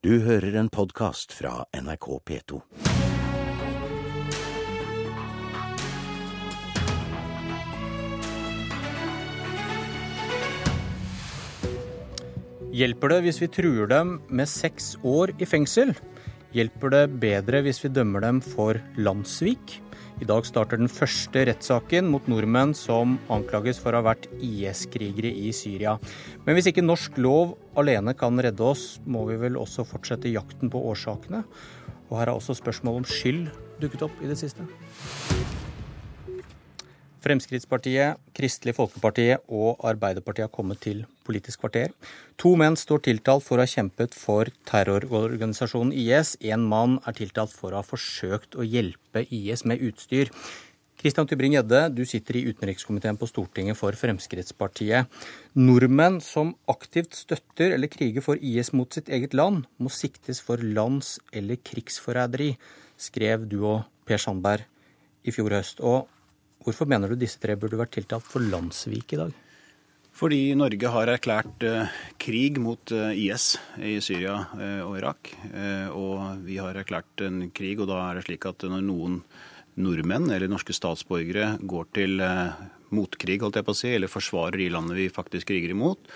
Du hører en podkast fra NRK P2. Hjelper det hvis vi truer dem med seks år i fengsel? Hjelper det bedre hvis vi dømmer dem for landssvik? I dag starter den første rettssaken mot nordmenn som anklages for å ha vært IS-krigere i Syria. Men hvis ikke norsk lov alene kan redde oss, må vi vel også fortsette jakten på årsakene? Og her har også spørsmål om skyld dukket opp i det siste. Fremskrittspartiet, Kristelig Folkeparti og Arbeiderpartiet har kommet til Politisk kvarter. To menn står tiltalt for å ha kjempet for terrororganisasjonen IS. En mann er tiltalt for å ha forsøkt å hjelpe IS med utstyr. Kristian Tybring-Gjedde, du sitter i utenrikskomiteen på Stortinget for Fremskrittspartiet. Nordmenn som aktivt støtter eller kriger for IS mot sitt eget land, må siktes for lands- eller krigsforræderi, skrev du og Per Sandberg i fjor høst. Og Hvorfor mener du disse tre burde vært tiltalt for landssvik i dag? Fordi Norge har erklært eh, krig mot eh, IS i Syria eh, og Irak. Og vi har erklært en krig, og da er det slik at når noen nordmenn eller norske statsborgere går til motkrig, holdt jeg på å si, eller forsvarer de landene vi faktisk kriger imot,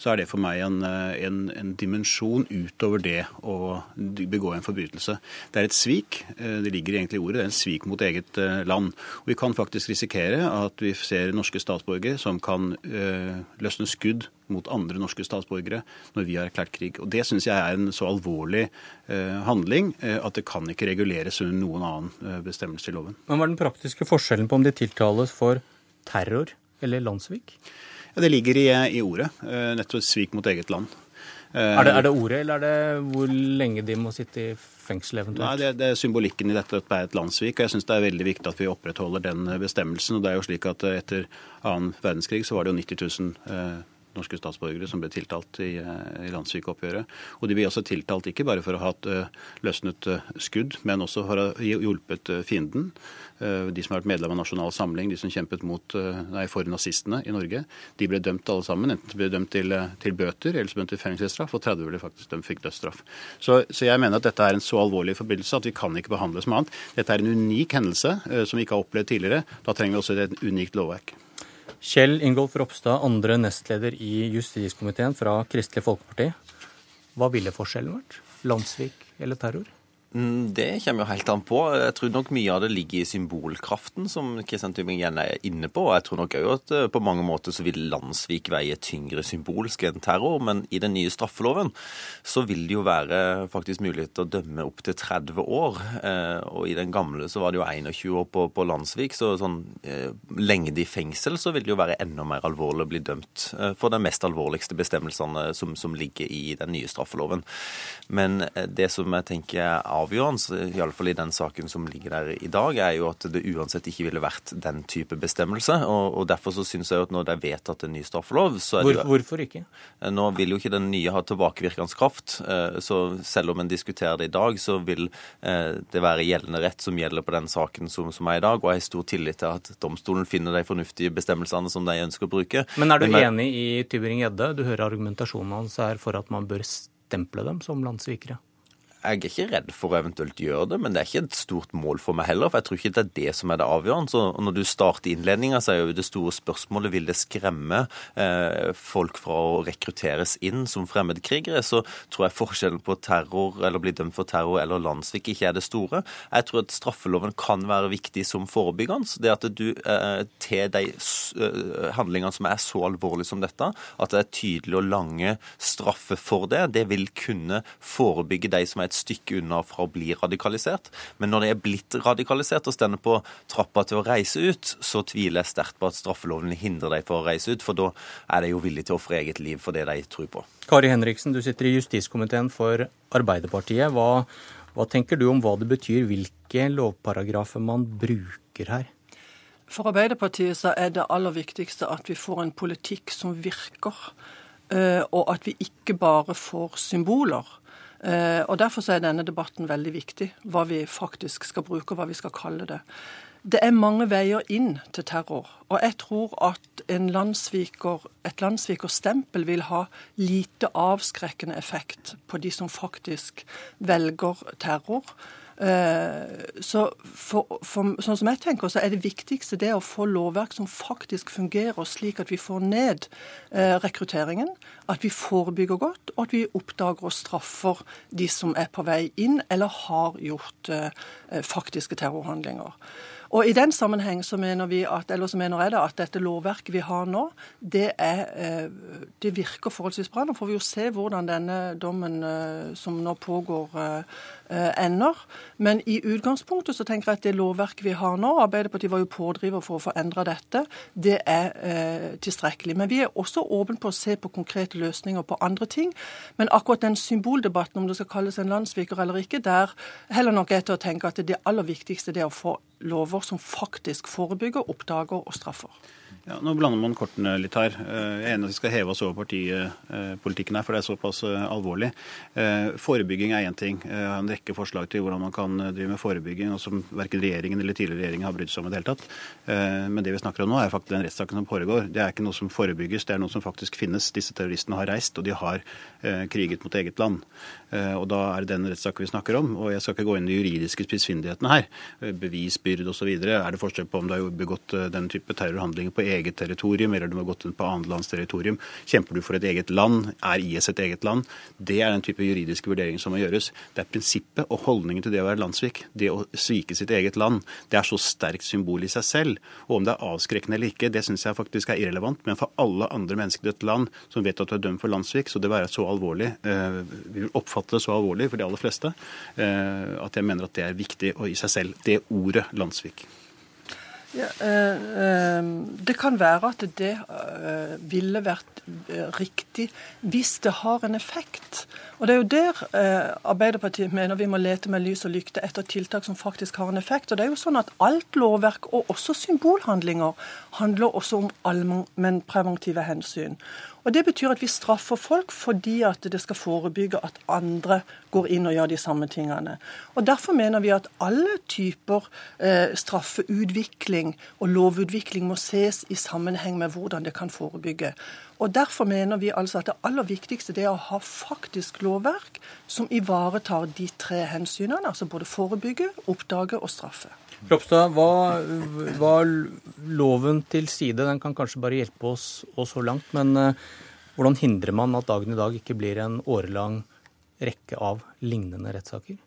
så er det for meg en, eh, en, en, dimensjon utover det å begå en forbrytelse. Det er et svik. Eh, det ligger egentlig i ordet. Det er en svik mot eget eh, land. Og Vi kan faktisk risikere at vi ser norske statsborgere som kan øh, løsne skudd mot andre norske statsborgere når vi har erklært krig. Og Det syns jeg er en så alvorlig eh, handling eh, at det kan ikke reguleres under noen annen bestemmelse i loven. Men Hva er den praktiske forskjellen på om de tiltales for terror eller landssvik? Ja, Det ligger i, i ordet. Eh, nettopp svik mot eget land. Er det, er det, ordet, eller er det hvor lenge de må sitte i fengsel eventuelt? Nei, det, det er symbolikken i dette at det er et landssvik. og Jeg syns det er veldig viktig at vi opprettholder den bestemmelsen. og det er jo slik at Etter annen verdenskrig så var det jo 90 000 eh, norske statsborgere som ble tiltalt i, eh, i landssykeoppgjøret. Og de ble også tiltalt ikke bare for å ha hatt eh, løsnet eh, skudd, men også for å ha hjulpet fienden. De som har vært medlem av Nasjonal Samling, de som kjempet mot, nei, for nazistene i Norge, de ble dømt alle sammen. Enten ble dømt til, til bøter eller så dømt til fengselsstraff, og 30 ble faktisk dømt fikk dødsstraff. Så, så, jeg mener at dette er en så alvorlig forbindelse at vi kan ikke behandle som annet. Dette er en unik hendelse som vi ikke har opplevd tidligere. Da trenger vi også et unikt lovverk. Kjell Ingolf Ropstad, andre nestleder i justiskomiteen fra Kristelig Folkeparti. Hva ville forskjellen vært? Landsvik eller terror? Mm, det kommer jo helt an på. Jeg tror nok mye av det ligger i symbolkraften, som Kristian Tybring-Gjenn er inne på. Jeg tror nok òg at eh, på mange måter så vil Landsvik veie tyngre symbolsk enn terror. Men i den nye straffeloven så vil det jo være faktisk mulighet til å dømme opp til 30 år. Eh, og i den gamle så var det jo 21 år på, på Landsvik, så sånn eh, lengde i fengsel så vil det jo være enda mer alvorlig å bli dømt for de mest alvorligste bestemmelsene som, som ligger i den nye straffeloven. Men det som jeg tenker er avgjørende, iallfall i den saken som ligger der i dag, er jo at det uansett ikke ville vært den type bestemmelse. Og, og Derfor så syns jeg at når det er vedtatt en ny straffelov så er hvorfor, det jo, Hvorfor ikke? Nå vil jo ikke den nye ha tilbakevirkende kraft. Eh, så selv om en diskuterer det i dag, så vil eh, det være gjeldende rett som gjelder på den saken som, som er i dag. Og jeg har stor tillit til at domstolen finner de fornuftige bestemmelsene som de ønsker å bruke. Men er du Men, enig i Tybring-Gjedde? Du hører argumentasjonen hans er for at man bør stemple dem som landssvikere? Jeg er ikke redd for å eventuelt gjøre det, men det er ikke et stort mål for meg heller. For jeg tror ikke det er det som er det avgjørende. Så når du starter innledninga, så er jo det store spørsmålet vil det skremme eh, folk fra å rekrutteres inn som fremmedkrigere. Så tror jeg forskjellen på terror eller bli dømt for terror eller landssvik ikke er det store. Jeg tror at straffeloven kan være viktig som forebyggende. Det at du eh, til de eh, handlingene som er så alvorlige som dette, at det er tydelig og lange straffer for det, det vil kunne forebygge de som er et stykke unna fra å bli radikalisert. Men når de er blitt radikalisert og stender på trappa til å reise ut, så tviler jeg sterkt på at straffeloven hindrer dem for å reise ut, for da er de jo villige til å ofre eget liv for det de tror på. Kari Henriksen, du sitter i justiskomiteen for Arbeiderpartiet. Hva, hva tenker du om hva det betyr, hvilke lovparagrafer man bruker her? For Arbeiderpartiet så er det aller viktigste at vi får en politikk som virker. Eh, og at vi ikke bare får symboler. Eh, og Derfor er denne debatten veldig viktig, hva vi faktisk skal bruke og hva vi skal kalle det. det er mange veier inn til terror. Og jeg tror at landsviker, et landssvikerstempel vil ha lite avskrekkende effekt på de som faktisk velger terror. Eh, så for, for, sånn som jeg tenker, så er det viktigste det å få lovverk som faktisk fungerer, slik at vi får ned eh, rekrutteringen, at vi forebygger godt, og at vi oppdager og straffer de som er på vei inn eller har gjort eh, faktiske terrorhandlinger. Og I den sammenheng så mener, at, så mener jeg da, at dette lovverket vi har nå, det, er, det virker forholdsvis bra. Nå får vi jo se hvordan denne dommen som nå pågår, Eh, ender. Men i utgangspunktet så tenker jeg at det lovverket vi har nå, Arbeiderpartiet var jo pådriver for å få endra dette, det er eh, tilstrekkelig. Men vi er også åpne på å se på konkrete løsninger på andre ting. Men akkurat den symboldebatten om det skal kalles en landssviker eller ikke, der heller nok jeg til å tenke at det aller viktigste er å få lover som faktisk forebygger, oppdager og straffer. Ja, nå blander man kortene litt her. Eh, jeg er enig at vi skal heve oss over partipolitikken her, for det er såpass eh, alvorlig. Eh, forebygging er én ting. Jeg har en rekke forslag til hvordan man kan drive med forebygging, og som verken regjeringen eller tidligere regjering har brydd seg om i det hele tatt. Men det vi snakker om nå, er faktisk den rettssaken som foregår. Det er ikke noe som forebygges, det er noe som faktisk finnes. Disse terroristene har reist, og de har kriget mot eget land. Og da er det den rettssaken vi snakker om. Og jeg skal ikke gå inn i de juridiske spissfindighetene her. Bevisbyrde osv. Er det forskjell på om du har begått den type terrorhandlinger på eget territorium, eller du har gått inn på annet lands territorium. Kjemper du for et eget land? Er IS et eget land? Det er den type juridiske vurderinger som må gjøres. Det er prinsippet og holdningen til det å være landssvik. Det å svike sitt eget land. Det er så sterkt symbol i seg selv. Og om det er avskrekkende eller ikke, det syns jeg faktisk er irrelevant. Men for alle andre mennesker i dette land som vet at du er dømt for landssvik, så det være så alvorlig, eh, vi vil oppfatte det så alvorlig for de aller fleste, eh, at jeg mener at det er viktig og i seg selv. Det ordet landssvik. Ja, eh, eh, det kan være at det eh, ville vært eh, riktig hvis det har en effekt. Og Det er jo der eh, Arbeiderpartiet mener vi må lete med lys og lykte etter tiltak som faktisk har en effekt. Og det er jo sånn at Alt lovverk, og også symbolhandlinger, handler også om allmennpreventive hensyn. Og Det betyr at vi straffer folk fordi at det skal forebygge at andre går inn og gjør de samme tingene. Og Derfor mener vi at alle typer eh, straffeutvikling og lovutvikling må ses i sammenheng med hvordan det kan forebygge. Og Derfor mener vi altså at det aller viktigste er å ha faktisk lovverk som ivaretar de tre hensynene, altså både forebygge, oppdage og straffe. Ropstad, hva, hva, loven til side, den kan kanskje bare hjelpe oss, og så langt. Men uh, hvordan hindrer man at dagen i dag ikke blir en årelang rekke av lignende rettssaker?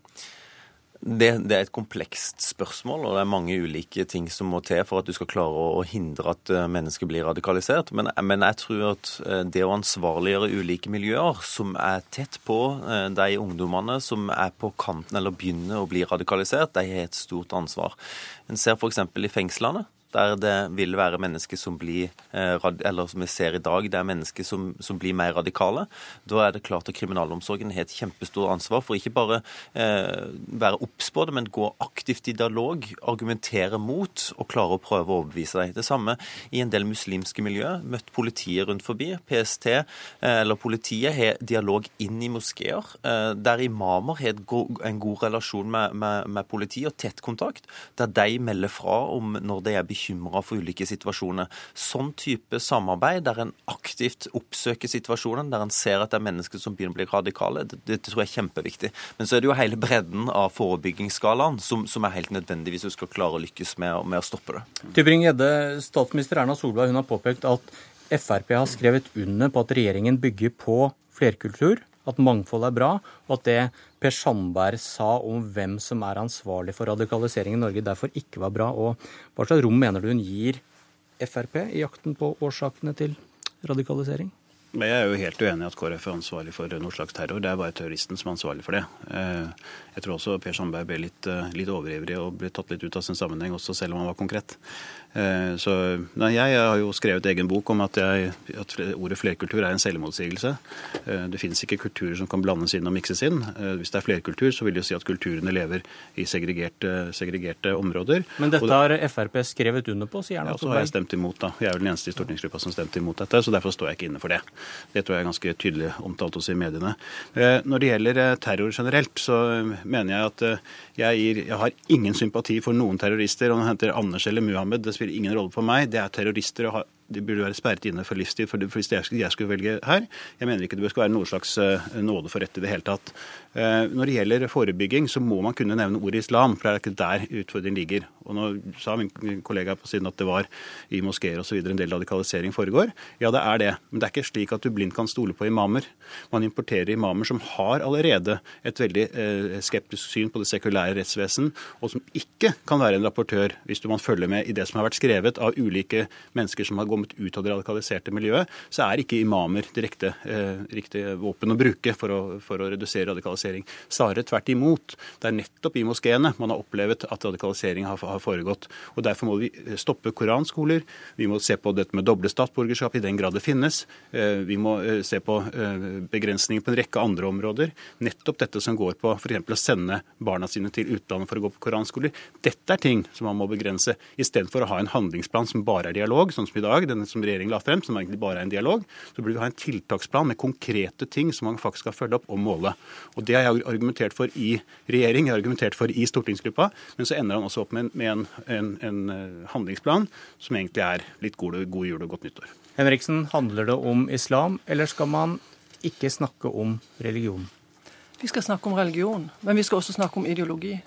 Det, det, er et komplekst spørsmål, og det er mange ulike ting som må til for at du skal klare å hindre at eh, mennesker blir radikalisert. Men, men jeg tror at eh, det å ansvarliggjøre ulike miljøer som er tett på eh, de ungdommene som er på kanten eller begynner å bli radikalisert, de har et stort ansvar. En ser f.eks. i fengslene der det vil være mennesker som blir eh, Eller som vi ser i dag, det er mennesker som, som blir mer radikale. Da er det klart at kriminalomsorgen har et kjempestort ansvar for ikke bare eh, være obs på det, men gå aktivt i dialog, argumentere mot og klare å prøve å overbevise deg. Det samme i en del muslimske miljø. Møtt politiet rundt forbi. PST eh, eller politiet har dialog inn i moskeer, eh, der imamer har en god relasjon med, med, med politiet og tett kontakt, der de melder fra om når de er bekymret bekymra for ulike situasjoner. Sånn type samarbeid, der en aktivt oppsøker situasjonen, der en ser at det er mennesker som begynner å bli radikale, det, det, tror jeg er kjempeviktig. Men så er det jo hele bredden av forebyggingsskalaen som, som er helt nødvendig hvis du skal klare å lykkes med, med å stoppe det. Tybring-Gjedde, statsminister Erna Solberg hun har påpekt at Frp har skrevet under på at regjeringen bygger på flerkultur at mangfold er bra, og at det Per Sandberg sa om hvem som er ansvarlig for radikalisering i Norge, derfor ikke var bra. Og hva slags rom mener du hun gir Frp i jakten på årsakene til radikalisering? Jeg er jo helt uenig i at KrF er ansvarlig for noe slags terror. Det er bare terroristen som er ansvarlig for det. Eh, jeg tror også Per Sandberg ble litt, eh, litt overivrig og ble tatt litt ut av sin sammenheng, også selv om han var konkret. Eh, så nei, Jeg har jo skrevet egen bok om at, jeg, at ordet flerkultur er en selvmotsigelse. Det finnes ikke kulturer som kan blandes inn og mikses inn. Hvis det er flerkultur, så vil det jo si at kulturene lever i segregerte, segregerte områder. Men dette har Frp skrevet under på, sier Erna Solberg? Ja, så har jeg stemt imot, da. Jeg er vel den eneste i stortingsgruppa som stemte imot dette, så derfor står jeg ikke inne for det. Det tror jeg er ganske tydelig omtalt også i mediene. Eh, når det gjelder eh, terror generelt, så mener jeg at jeg, gir, jeg har ingen sympati for noen terrorister. Om han henter Anders eller Muhammed, det spiller ingen rolle for meg. Det er terrorister og har de burde være sperret inne for livstid for hvis jeg skulle velge her. Jeg mener ikke det bør være noe slags eh, nåde for rett i det hele tatt. Eh, når det gjelder forebygging, så må man kunne nevne ordet islam, for det er ikke der utfordringen ligger. Og Nå sa min kollega på siden at det var i moskeer osv. en del radikalisering foregår. Ja, det er det. Men det er ikke slik at du blindt kan stole på imamer. Man importerer imamer som har allerede et veldig eh, skeptisk syn på det sekulære rettsvesen, og som ikke kan være en rapportør, hvis man følger med i det som har vært skrevet av ulike mennesker som har kommet ut av det radikaliserte miljøet, så er ikke imamer direkte eh, riktig våpen å bruke for å, for å redusere radikalisering. Snarere tvert imot. Det er nettopp i moskeene man har opplevd at radikalisering har, har foregått. Og Derfor må vi stoppe koranskoler. Vi må se på dette med doble statsborgerskap i den grad det finnes. Eh, vi må eh, se på eh, begrensninger på en rekke andre områder. Nettopp dette som går på f.eks. å sende barna sine til utlandet for å gå på koranskoler. Dette er ting som man må begrense, istedenfor å ha en handlingsplan som bare er dialog, sånn som i dag den som regjeringen la frem, som egentlig bare er en dialog, så burde vi ha en tiltaksplan med konkrete ting som man faktisk skal følge opp og måle. Og Det har jeg argumentert for i regjering, jeg har argumentert for i stortingsgruppa, men så ender han også opp med, med en, en, en, eh, handlingsplan som egentlig er litt god, god jul og godt nyttår. Henriksen, handler det om islam, eller skal man ikke snakke om religion? Vi skal snakke om religion, men vi skal også snakke om ideologi.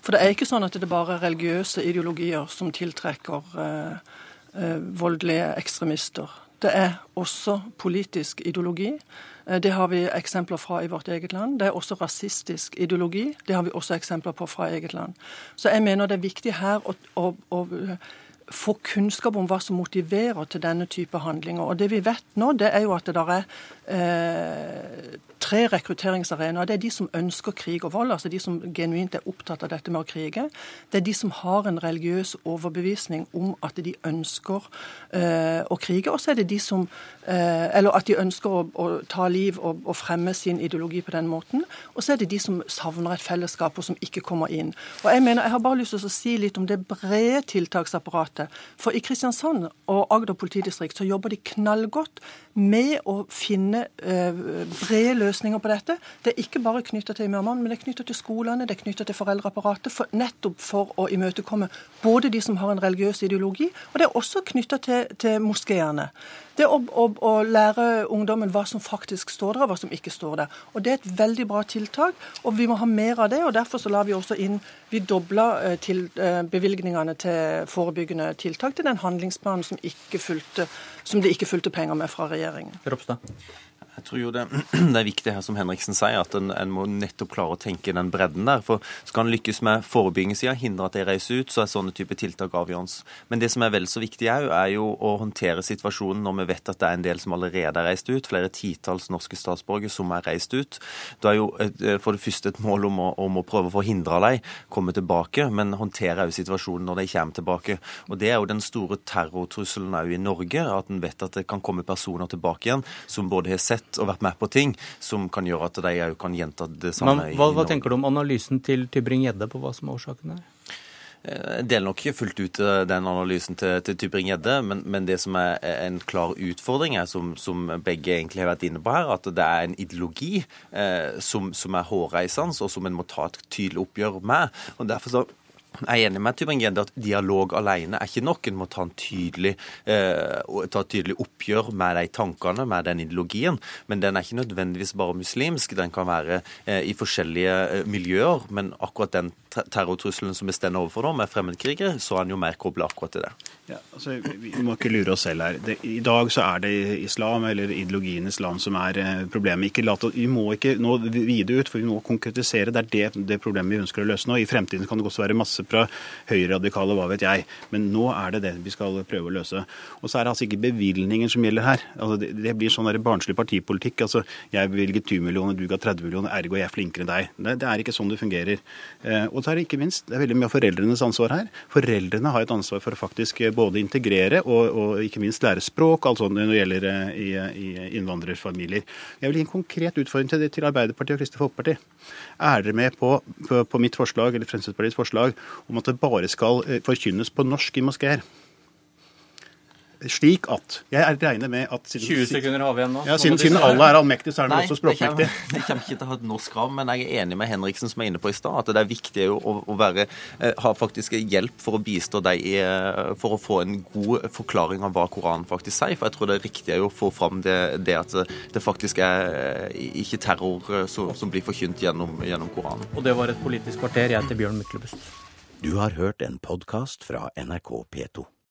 For det er ikke sånn at det bare er religiøse ideologier som tiltrekker Eh, voldelige ekstremister. Det er også politisk ideologi. Eh, det har vi eksempler fra i vårt eget land. Det er også rasistisk ideologi. Det har vi også eksempler på fra eget land. Så jeg mener det er viktig her å, å, å få kunnskap om hva som motiverer til denne type handlinger. Og Det vi vet nå, det er jo at det der er eh, tre rekrutteringsarenaer. Det er de som ønsker krig og vold, altså de som genuint er opptatt av dette med å krige. Det er de som har en religiøs overbevisning om at de ønsker eh, å krige. Og så er det de som eh, Eller at de ønsker å, å ta liv og, og, fremme sin ideologi på den måten. Og så er det de som savner et fellesskap, og som ikke kommer inn. Og Jeg mener, jeg har bare lyst til å si litt om det brede tiltaksapparatet. For i Kristiansand og Agder politidistrikt så jobber de knallgodt med å finne eh, brede løsninger på dette. Det er ikke bare knytta til imamene, men det er knytta til skolene, det er knytta til foreldreapparatet, for, nettopp for å imøtekomme både de som har en religiøs ideologi, og det er også knytta til, til moskeene. Det å, å, å, lære ungdommen hva som faktisk står der, og hva som ikke står der. Og Det er et veldig bra tiltak, og vi må ha mer av det. og Derfor så la vi også inn Vi dobla eh, til eh, bevilgningene til forebyggende tiltak til den handlingsplanen som, ikke fulgte, som det ikke fulgte penger med fra regjeringen. Ropstad. Jeg tror jo det, det, er viktig her, som Henriksen sier, at en, en, må nettopp klare å tenke den bredden der. For skal en lykkes med forebyggingssida, hindre at de reiser ut, så er sånne type tiltak avgjørende. Men det som er vel så viktig òg, er jo å håndtere situasjonen når vi vet at det er en del som allerede er reist ut. Flere titalls norske statsborgere som er reist ut. Det er jo et, for det første et mål om å, om å prøve å forhindre dem komme tilbake, men håndtere òg situasjonen når de kommer tilbake. Og Det er jo den store terrortrusselen òg i Norge, at en vet at det kan komme personer tilbake igjen som både har sett og vært med på ting som kan gjøre at de òg kan gjenta det samme. Men, hva, hva tenker du om analysen til Tybring-Gjedde på hva som er årsaken her? Eh, jeg deler nok ikke fullt ut eh, den analysen til, til Tybring-Gjedde, men, men, det som er en klar utfordring, er, som, som, begge egentlig har vært inne på her, at det er en ideologi eh, som, som, er hårreisende, og som en må ta et tydelig oppgjør med. og Derfor så jeg er enig med Tybring-Gjedde at dialog alene er ikke nok. En må ta, en tydelig, eh, ta et tydelig oppgjør med de tankene, med den ideologien. Men den er ikke nødvendigvis bare muslimsk. Den kan være eh, i forskjellige eh, miljøer. Men akkurat den terrortrusselen som vi står overfor nå, med fremmedkrigere, så er den jo mer kobla akkurat til det. Ja, altså, vi må ikke lure oss selv her. Det, I dag så er det islam, eller ideologien islam, som er eh, problemet. Ikke vi må ikke nå vide ut, for vi må konkretisere. Det er det, det problemet vi ønsker å løse nå. I fremtiden kan det også være masse fra høyreradikale, hva vet jeg. Men nå er det det vi skal prøve å løse. Og så er det altså ikke bevilgninger som gjelder her. Altså, det, det, blir sånn barnslig partipolitikk. altså Jeg bevilger 20 millioner, du ga 30 millioner, ergo jeg er flinkere enn deg. Det, det, er ikke sånn det fungerer. Eh, og så er det ikke minst, det er veldig mye av foreldrenes ansvar her. Foreldrene har et ansvar for å faktisk eh, både integrere og, og ikke minst lære språk, altså når det gjelder eh, i, i innvandrerfamilier. Jeg vil gi en konkret utfordring til, til Arbeiderpartiet og Kristelig Folkeparti. Er dere med på, på, på, mitt forslag, eller Fremskrittspartiets forslag om at det bare skal eh, forkynnes på norsk i moskeer? Slik at Jeg regner med at siden, 20 sekunder har vi igjen nå. Ja, siden, siden. Allah er allmektig, så er han også språkmektig. det kommer ikke til å ha et norsk krav, men jeg er enig med Henriksen som er inne på i stad, at det er viktig å, å være, eh, ha faktisk hjelp for å bistå deg i, eh, for å få en god forklaring av hva Koranen faktisk sier. For jeg tror det er riktig å få fram det, det at det faktisk er eh, ikke terror som, som blir forkynt gjennom, gjennom Koranen. Og det var et politisk kvarter. Jeg heter Bjørn Myklebust. Du har hørt en podkast fra NRK P2.